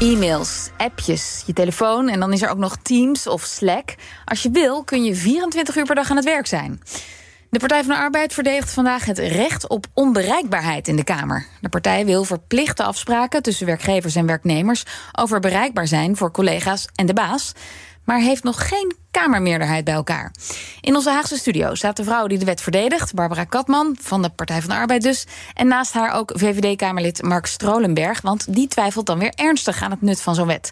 E-mails, appjes, je telefoon en dan is er ook nog Teams of Slack. Als je wil kun je 24 uur per dag aan het werk zijn. De Partij van de Arbeid verdedigt vandaag het recht op onbereikbaarheid in de Kamer. De partij wil verplichte afspraken tussen werkgevers en werknemers over bereikbaar zijn voor collega's en de baas maar heeft nog geen Kamermeerderheid bij elkaar. In onze Haagse studio staat de vrouw die de wet verdedigt, Barbara Katman van de Partij van de Arbeid dus. En naast haar ook VVD-Kamerlid Mark Strolenberg, want die twijfelt dan weer ernstig aan het nut van zo'n wet.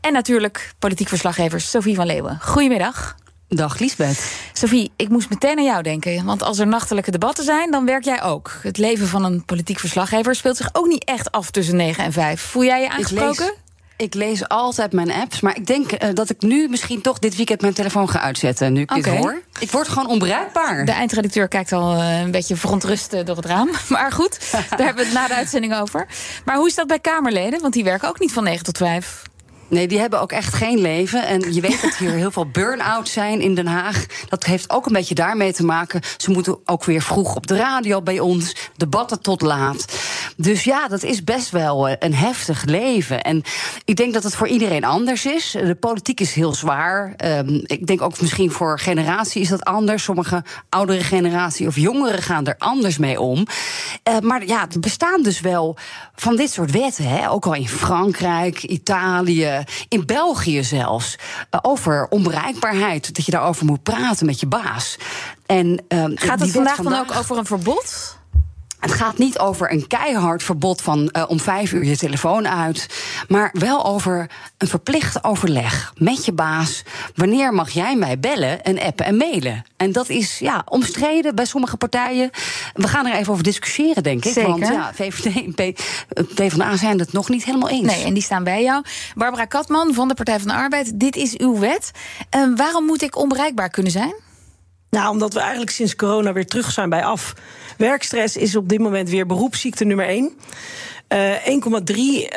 En natuurlijk politiek verslaggever Sophie van Leeuwen. Goedemiddag. Dag Liesbeth. Sophie, ik moest meteen aan jou denken. Want als er nachtelijke debatten zijn, dan werk jij ook. Het leven van een politiek verslaggever speelt zich ook niet echt af tussen 9 en 5. Voel jij je aangesproken? Ik lees altijd mijn apps, maar ik denk uh, dat ik nu misschien toch dit weekend mijn telefoon ga uitzetten. Nu ik okay. dit hoor. Ik word gewoon onbereikbaar. De eindredacteur kijkt al uh, een beetje verontrust door het raam. Maar goed, daar hebben we het na de uitzending over. Maar hoe is dat bij Kamerleden? Want die werken ook niet van 9 tot 5. Nee, die hebben ook echt geen leven. En je weet dat hier heel veel burn-out zijn in Den Haag. Dat heeft ook een beetje daarmee te maken. Ze moeten ook weer vroeg op de radio bij ons. Debatten tot laat. Dus ja, dat is best wel een heftig leven. En ik denk dat het voor iedereen anders is. De politiek is heel zwaar. Um, ik denk ook misschien voor generatie is dat anders. Sommige oudere generatie of jongeren gaan er anders mee om. Uh, maar ja, er bestaan dus wel van dit soort wetten. Hè? Ook al in Frankrijk, Italië. In België zelfs. Uh, over onbereikbaarheid. Dat je daarover moet praten met je baas. En, uh, Gaat het vandaag, vandaag dan ook over een verbod? Het gaat niet over een keihard verbod van uh, om vijf uur je telefoon uit. Maar wel over een verplicht overleg met je baas. Wanneer mag jij mij bellen en appen en mailen? En dat is ja, omstreden bij sommige partijen. We gaan er even over discussiëren, denk ik. Zeker. Want ja, VVD en PvdA zijn het nog niet helemaal eens. Nee, en die staan bij jou. Barbara Katman van de Partij van de Arbeid. Dit is uw wet. Uh, waarom moet ik onbereikbaar kunnen zijn? Nou, omdat we eigenlijk sinds corona weer terug zijn bij af. Werkstress is op dit moment weer beroepsziekte nummer 1. Uh, 1,3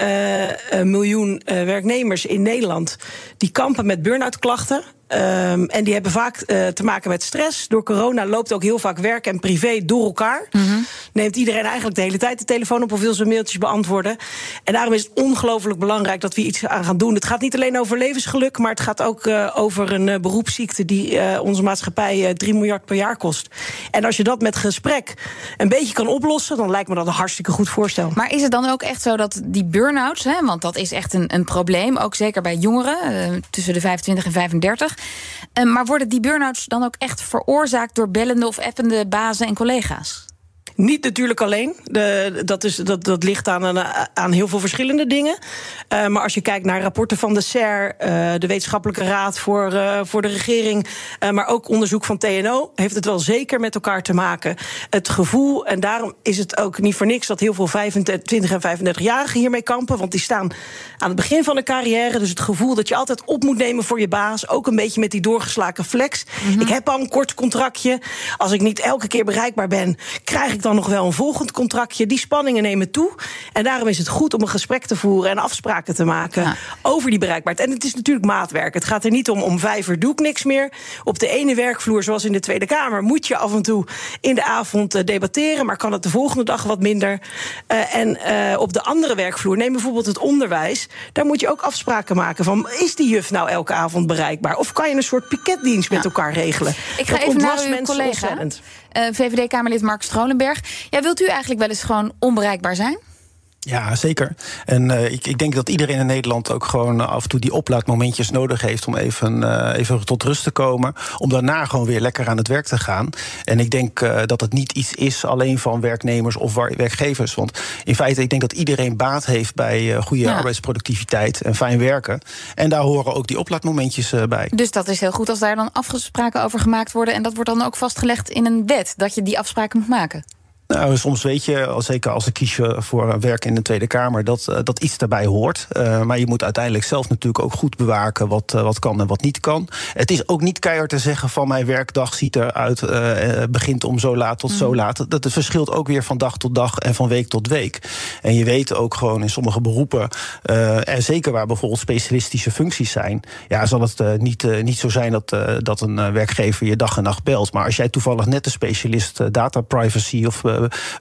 uh, miljoen uh, werknemers in Nederland die kampen met burn-out klachten. Um, en die hebben vaak uh, te maken met stress. Door corona loopt ook heel vaak werk en privé door elkaar. Mm -hmm. Neemt iedereen eigenlijk de hele tijd de telefoon op of wil zijn mailtjes beantwoorden. En daarom is het ongelooflijk belangrijk dat we iets aan gaan doen. Het gaat niet alleen over levensgeluk, maar het gaat ook uh, over een uh, beroepsziekte die onze maatschappij 3 miljard per jaar kost. En als je dat met gesprek een beetje kan oplossen, dan lijkt me dat een hartstikke goed voorstel. Maar is het dan ook echt zo dat die burn-outs, hè, want dat is echt een, een probleem, ook zeker bij jongeren tussen de 25 en 35. Uh, maar worden die burn-outs dan ook echt veroorzaakt door bellende of appende bazen en collega's? Niet natuurlijk alleen. De, dat, is, dat, dat ligt aan, aan heel veel verschillende dingen. Uh, maar als je kijkt naar rapporten van de SER, uh, de Wetenschappelijke Raad voor, uh, voor de regering, maar ook onderzoek van TNO, heeft het wel zeker met elkaar te maken. Het gevoel, en daarom is het ook niet voor niks dat heel veel 25 en 35-jarigen hiermee kampen, want die staan aan het begin van de carrière. Dus het gevoel dat je altijd op moet nemen voor je baas, ook een beetje met die doorgeslagen flex. Mm -hmm. Ik heb al een kort contractje. Als ik niet elke keer bereikbaar ben, krijg ik dan nog wel een volgend contractje. Die spanningen nemen toe. En daarom is het goed om een gesprek te voeren en afspraken te maken ja. over die bereikbaarheid. En het is natuurlijk maatwerk. Het gaat er niet om om vijf uur doe ik niks meer. Op de ene werkvloer, zoals in de Tweede Kamer, moet je af en toe in de avond debatteren, maar kan het de volgende dag wat minder. Uh, en uh, op de andere werkvloer, neem bijvoorbeeld het onderwijs, daar moet je ook afspraken maken van is die juf nou elke avond bereikbaar? Of kan je een soort piketdienst met elkaar regelen? Ik ga Dat even naar uw collega. Uh, VVD-Kamerlid Mark Strolenberg. Ja, wilt u eigenlijk wel eens gewoon onbereikbaar zijn? Ja, zeker. En uh, ik, ik, denk dat iedereen in Nederland ook gewoon af en toe die oplaadmomentjes nodig heeft om even, uh, even tot rust te komen. Om daarna gewoon weer lekker aan het werk te gaan. En ik denk uh, dat het niet iets is alleen van werknemers of werkgevers. Want in feite, ik denk dat iedereen baat heeft bij goede ja. arbeidsproductiviteit en fijn werken. En daar horen ook die oplaadmomentjes bij. Dus dat is heel goed als daar dan afspraken over gemaakt worden. En dat wordt dan ook vastgelegd in een wet, dat je die afspraken moet maken. Nou, soms weet je, zeker als ik kies voor werk in de Tweede Kamer, dat, eh, dat iets daarbij hoort. Uh, maar je moet uiteindelijk zelf natuurlijk ook goed bewaken wat, wat kan en wat niet kan. Het is ook niet keihard te zeggen van mijn werkdag ziet eruit, uh, begint om zo laat tot mm. zo laat. Dat het verschilt ook weer van dag tot dag en van week tot week. En je weet ook gewoon in sommige beroepen, en zeker waar bijvoorbeeld specialistische functies zijn, ja, zal het niet, niet zo zijn dat, dat een werkgever je dag en nacht belt. Maar als jij toevallig net de specialist data privacy of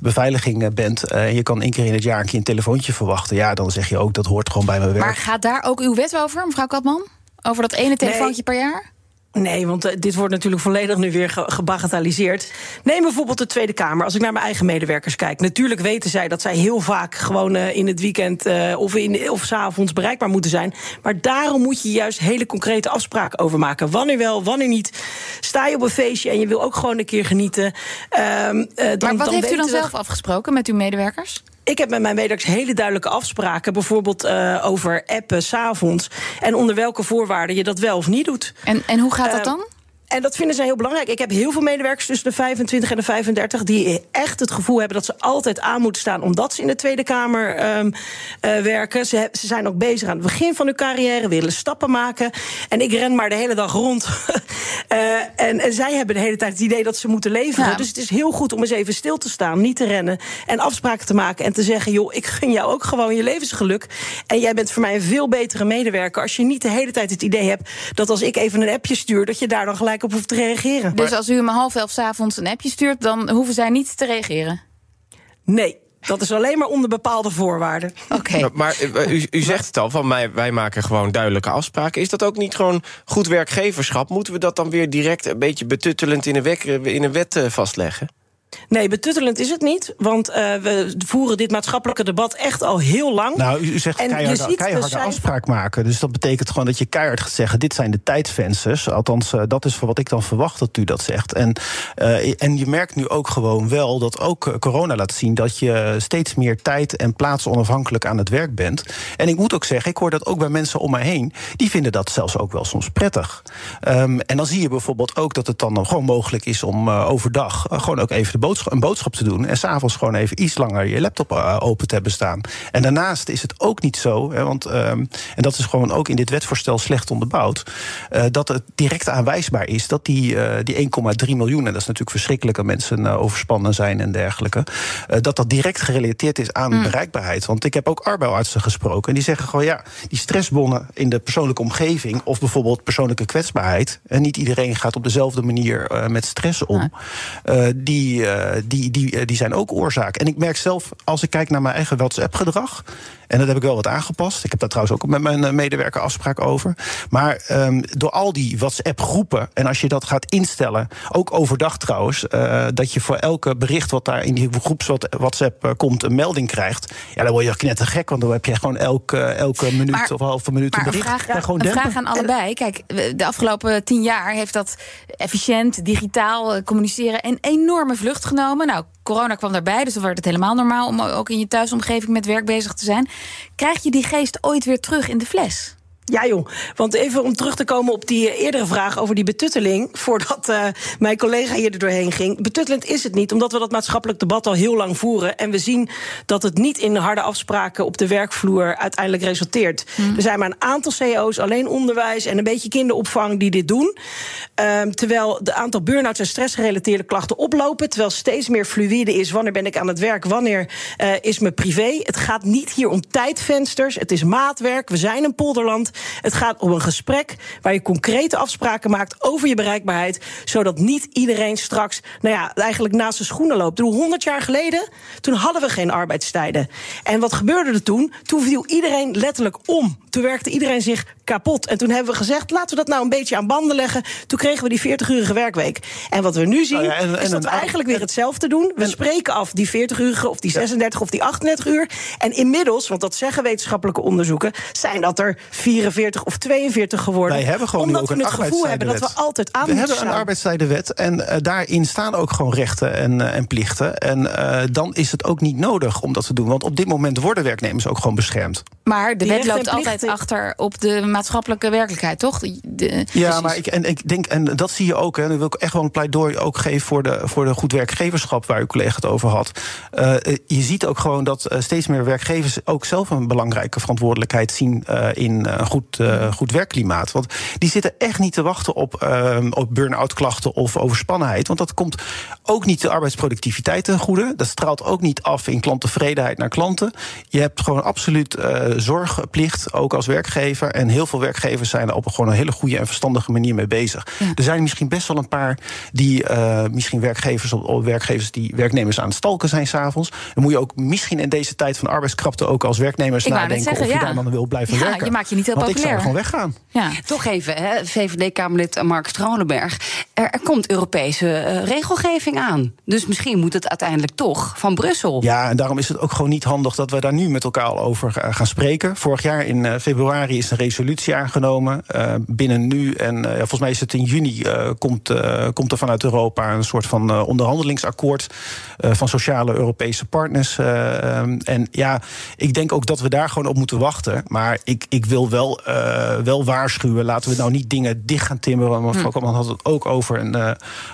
beveiliging bent en je kan één keer in het jaar een keer een telefoontje verwachten, ja, dan zeg je ook dat hoort gewoon bij mijn werk. Maar gaat daar ook uw wet over, mevrouw Katman? Over dat ene telefoontje per jaar? Nee, want uh, dit wordt natuurlijk volledig nu weer ge gebagatelliseerd. Neem bijvoorbeeld de Tweede Kamer. Als ik naar mijn eigen medewerkers kijk. Natuurlijk weten zij dat zij heel vaak gewoon uh, in het weekend uh, of, in, of s'avonds bereikbaar moeten zijn. Maar daarom moet je juist hele concrete afspraken over maken. Wanneer wel, wanneer niet. Sta je op een feestje en je wil ook gewoon een keer genieten. dan, maar wat dan heeft u dan zelf afgesproken met uw medewerkers? Ik heb met mijn medewerkers hele duidelijke afspraken. Bijvoorbeeld uh, over appen s'avonds. En onder welke voorwaarden je dat wel of niet doet. En, en hoe gaat dat dan? En dat vinden zij heel belangrijk. Ik heb heel veel medewerkers tussen de 25 en de 35 die echt het gevoel hebben dat ze altijd aan moeten staan omdat ze in de Tweede Kamer um, uh, werken. Ze, ze, zijn ook bezig aan het begin van hun carrière, willen stappen maken. En ik ren maar de hele dag rond. uh, en, en, zij hebben de hele tijd het idee dat ze moeten leveren. Ja. Dus het is heel goed om eens even stil te staan, niet te rennen en afspraken te maken en te zeggen: joh, ik gun jou ook gewoon je levensgeluk. En jij bent voor mij een veel betere medewerker als je niet de hele tijd het idee hebt dat als ik even een appje stuur, dat je daar dan gelijk op hoeft te reageren. Dus als u om half elf avonds een appje stuurt, dan hoeven zij niet te reageren? Nee, dat is alleen maar onder bepaalde voorwaarden. Oké. Okay. Maar u, u, zegt het al, van mij, wij maken gewoon duidelijke afspraken. Is dat ook niet gewoon goed werkgeverschap? Moeten we dat dan weer direct een beetje betuttelend in een, wet, in een wet vastleggen? Nee, betuttelend is het niet. Want uh, we voeren dit maatschappelijke debat echt al heel lang. Nou, u zegt keiharde, je keiharde afspraak maken. Dus dat betekent gewoon dat je keihard gaat zeggen... dit zijn de tijdvensters. Althans, uh, dat is voor wat ik dan verwacht dat u dat zegt. En, uh, en je merkt nu ook gewoon wel dat ook corona laat zien... dat je steeds meer tijd en plaats onafhankelijk aan het werk bent. En ik moet ook zeggen, ik hoor dat ook bij mensen om mij heen... die vinden dat zelfs ook wel soms prettig. Um, en dan zie je bijvoorbeeld ook dat het dan gewoon mogelijk is... om overdag gewoon ook even de boodschap, een boodschap te doen. En s'avonds gewoon even iets langer je laptop uh, open te hebben staan. En daarnaast is het ook niet zo, hè, want, um, en dat is gewoon ook in dit wetvoorstel slecht onderbouwd. Uh, dat het direct aanwijsbaar is dat die, uh, die 1,3 miljoen, en dat is natuurlijk verschrikkelijk dat mensen overspannen zijn en dergelijke. dat dat direct gerelateerd is aan mm. bereikbaarheid. Want ik heb ook arbeidsartsen gesproken. En die zeggen gewoon ja, die stressbonnen in de persoonlijke omgeving. of bijvoorbeeld persoonlijke kwetsbaarheid. En niet iedereen gaat op dezelfde manier met stress om. die uh, die, die, uh, die zijn ook oorzaak. En ik merk zelf, als ik kijk naar mijn eigen WhatsApp-gedrag. En dat heb ik wel wat aangepast. Ik heb daar trouwens ook met mijn medewerker afspraak over. Maar um, door al die WhatsApp-groepen. En als je dat gaat instellen, ook overdag trouwens. Uh, dat je voor elke bericht wat daar in die groeps WhatsApp komt een melding krijgt. Ja, dan word je knettergek. Want dan heb je gewoon elke, elke minuut maar, of halve minuut een bericht. Vraag, ja, gewoon een vraag aan allebei. Kijk, de afgelopen tien jaar heeft dat efficiënt, digitaal communiceren een enorme vlucht genomen. Nou, corona kwam daarbij, dus dan wordt het helemaal normaal om ook in je thuisomgeving met werk bezig te zijn. Krijg je die geest ooit weer terug in de fles? Ja, joh. Want even om terug te komen op die eerdere vraag over die betutteling. Voordat uh, mijn collega hier er doorheen ging. Betuttelend is het niet, omdat we dat maatschappelijk debat al heel lang voeren. En we zien dat het niet in harde afspraken op de werkvloer uiteindelijk resulteert. Mm. Er zijn maar een aantal CEO's, alleen onderwijs en een beetje kinderopvang, die dit doen. Um, terwijl de aantal burn-outs en stressgerelateerde klachten oplopen. Terwijl steeds meer fluïde is. Wanneer ben ik aan het werk? Wanneer uh, is mijn privé? Het gaat niet hier om tijdvensters. Het is maatwerk. We zijn een polderland. Het gaat om een gesprek waar je concrete afspraken maakt over je bereikbaarheid. Zodat niet iedereen straks, nou ja, eigenlijk naast zijn schoenen loopt. Toen 100 jaar geleden, toen hadden we geen arbeidstijden. En wat gebeurde er toen? Toen viel iedereen letterlijk om. Toen werkte iedereen zich kapot. En toen hebben we gezegd, laten we dat nou een beetje aan banden leggen. Toen kregen we die 40-urige werkweek. En wat we nu zien, oh ja, en, en, is dat we eigenlijk weer hetzelfde doen. We spreken af die 40-urige of die 36 ja. of die 38 uur. En inmiddels, want dat zeggen wetenschappelijke onderzoeken, zijn dat er 44 44 of 42 geworden. Wij hebben gewoon nu omdat ook we een het gevoel hebben dat we altijd aan We moeten hebben een arbeidstijdenwet en eh, daarin staan ook gewoon rechten en, eh, en plichten. En eh, dan is het ook niet nodig om dat te doen. Want op dit moment worden werknemers ook gewoon beschermd. Maar de Die wet loopt en altijd achter op de maatschappelijke werkelijkheid, toch? De, Ja, maar ik, en, ik denk, en dat zie je ook, hè, dan wil ik echt wel een pleidooi ook geven voor de, voor de goed werkgeverschap waar uw collega het over had. Je ziet ook gewoon dat steeds meer werkgevers ook zelf een belangrijke verantwoordelijkheid zien eh, in eh, goed, eh, goed werkklimaat. Want die zitten echt niet te wachten op, eh, op burn-out klachten of overspannenheid. Want dat komt ook niet de arbeidsproductiviteit ten goede. Dat straalt ook niet af in klanttevredenheid naar klanten. Je hebt gewoon absoluut eh, zorgplicht, ook als werkgever. En heel veel werkgevers zijn er op gewoon een hele goede en verstandige manier mee bezig. Er zijn misschien best wel een paar die eh, misschien werkgevers, of werkgevers die werknemers aan het stalken zijn s'avonds. Dan moet je ook misschien in deze tijd van arbeidskrapte ook als werknemers Ik nadenken zeggen, of je ja. daar dan wil blijven Ja, werken. je maakt je niet Want ik zou populair. er gewoon weggaan. ja. Toch even, hè, VVD-Kamerlid Mark Strolenberg. Er, er komt Europese eh, regelgeving aan. Dus misschien moet het uiteindelijk toch van Brussel. Ja, en daarom is het ook gewoon niet handig dat we daar nu met elkaar al over eh, gaan spreken. Vorig jaar in eh, februari is een resolutie aangenomen. Eh, binnen nu en eh, volgens mij is het in juni eh, komt, komt er vanuit Europa een soort van eh, onderhandelingsakkoord eh, van sociale Europese partners. eh, ehm, en ja, ik denk ook dat we daar gewoon op moeten wachten. Maar ik, ik wil wel, eh, wel waarschuwen. Laten we nou niet dingen dicht gaan timmeren. Want mevrouw Kamman had het ook over een, eh,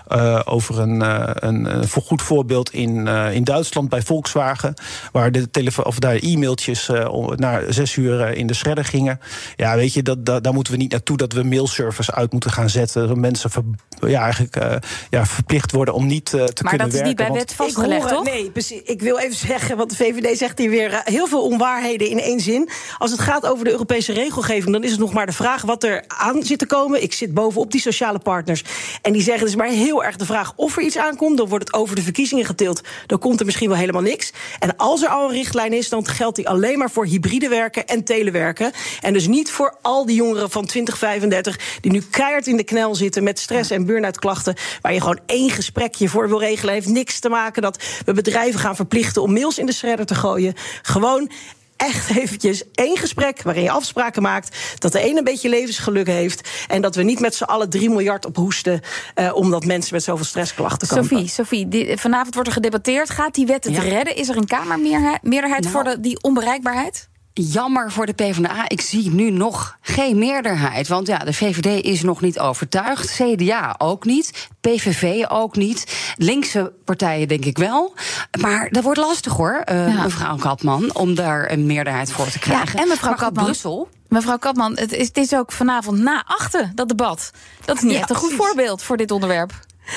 eh, over een, eh, een, een voor- goed voorbeeld in, eh, in Duitsland bij Volkswagen. Waar de telefoon of daar e-mailtjes eh, om- na zes uur eh, in de shredder gingen. Ja, weet je, dat, dat, daar moeten we niet naartoe dat we mailservers uit moeten gaan zetten. Dat mensen ver- ja, eigenlijk eh, ja, verplicht worden om niet te Maar kunnen dat is werken. niet bij wet vastgelegd, toch? Nee, precies. Ik wil even zeggen, want de VVD zegt hier weer heel veel onwaarheden in één zin. Als het gaat over de Europese dan is het nog maar de vraag wat er aan zit te komen. Ik zit bovenop die sociale partners. En die zeggen, is maar heel erg de vraag of er iets aankomt. Dan wordt het over de verkiezingen getild. Dan komt er misschien wel helemaal niks. En als er al een richtlijn is, dan geldt die alleen maar voor hybride werken en telewerken. En dus niet voor al die jongeren van 2035 die nu keihard in de knel zitten met stress en burn-out klachten. Waar je gewoon één gesprekje voor wil regelen. Heeft niks te maken dat we bedrijven gaan verplichten om mails in de shredder te gooien. Gewoon echt eventjes één gesprek waarin je afspraken maakt. Dat de een een beetje levensgeluk heeft. En dat we niet met z'n allen 3 miljard ophoesten. eh omdat mensen met zoveel stressklachten komen. Sophie, Sophie die- vanavond wordt er gedebatteerd. Gaat die wet het Ja. redden? Is er een Kamermeerderheid Nou. voor de, die onbereikbaarheid? Jammer voor de PvdA, ik zie nu nog geen meerderheid. Want ja, de VVD is nog niet overtuigd. CDA ook niet. PVV ook niet. Linkse partijen denk ik wel. Maar dat wordt lastig hoor, eh, Ja. mevrouw Katman... om daar een meerderheid voor te krijgen. en mevrouw Katman. Brussel... Mevrouw Katman, het is, het is ook vanavond na achten, dat debat. Dat is niet Ja, echt een goed precies. voorbeeld voor dit onderwerp.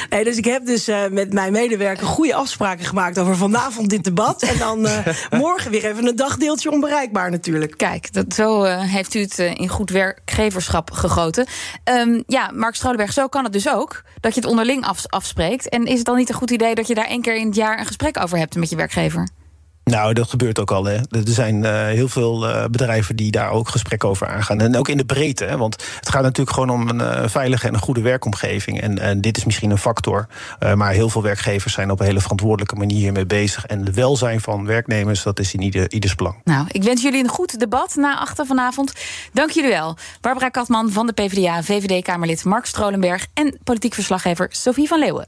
Nee, dus ik heb dus eh, met mijn medewerker goede afspraken gemaakt over vanavond dit debat. En dan eh, morgen weer even een dagdeeltje onbereikbaar natuurlijk. Kijk, dat, zo eh, heeft u het in goed werkgeverschap gegoten. Ehm, ja, Mark Strolenberg, zo kan het dus ook. Dat je het onderling af- afspreekt. En is het dan niet een goed idee dat je daar één keer in het jaar een gesprek over hebt met je werkgever? Nou, dat gebeurt ook al. Hè. Er zijn eh, heel veel eh, bedrijven die daar ook gesprekken over aangaan. En ook in de breedte. Hè, want het gaat natuurlijk gewoon om een eh, veilige en een goede werkomgeving. En, en dit is misschien een factor. maar heel veel werkgevers zijn op een hele verantwoordelijke manier hiermee bezig. En het welzijn van werknemers, dat is in ieder, ieders belang. Nou, ik wens jullie een goed debat na achter vanavond. Dank jullie wel. Barbara Katman van de PvdA, VVD-Kamerlid Mark Strolenberg... en politiek verslaggever Sophie van Leeuwen.